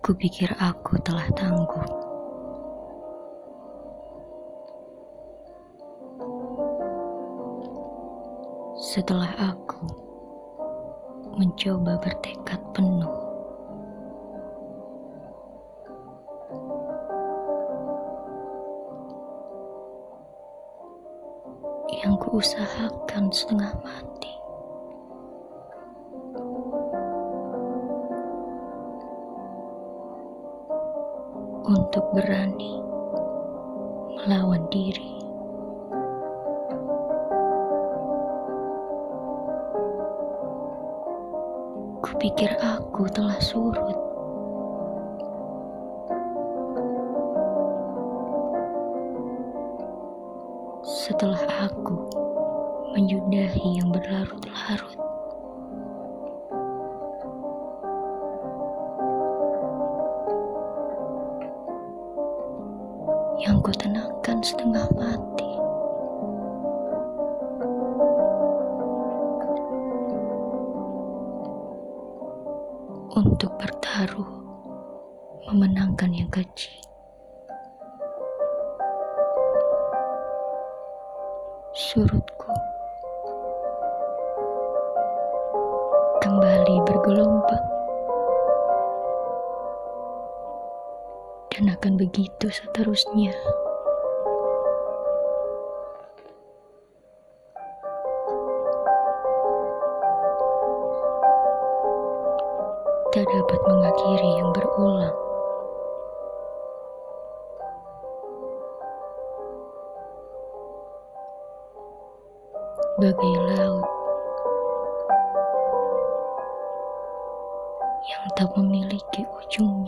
Kupikir aku telah tangguh. Setelah aku mencoba bertekad penuh, yang kuusahakan setengah mati. Untuk berani melawan diri. Kupikir aku telah surut. Setelah aku menyudahi yang berlarut-larut. Yang ku tenangkan setengah mati. Untuk bertaruh memenangkan yang kecil. surutku kembali bergelombang dan akan begitu seterusnya. Tak dapat mengakhiri yang berulang. bagai laut yang tak memiliki ujungnya.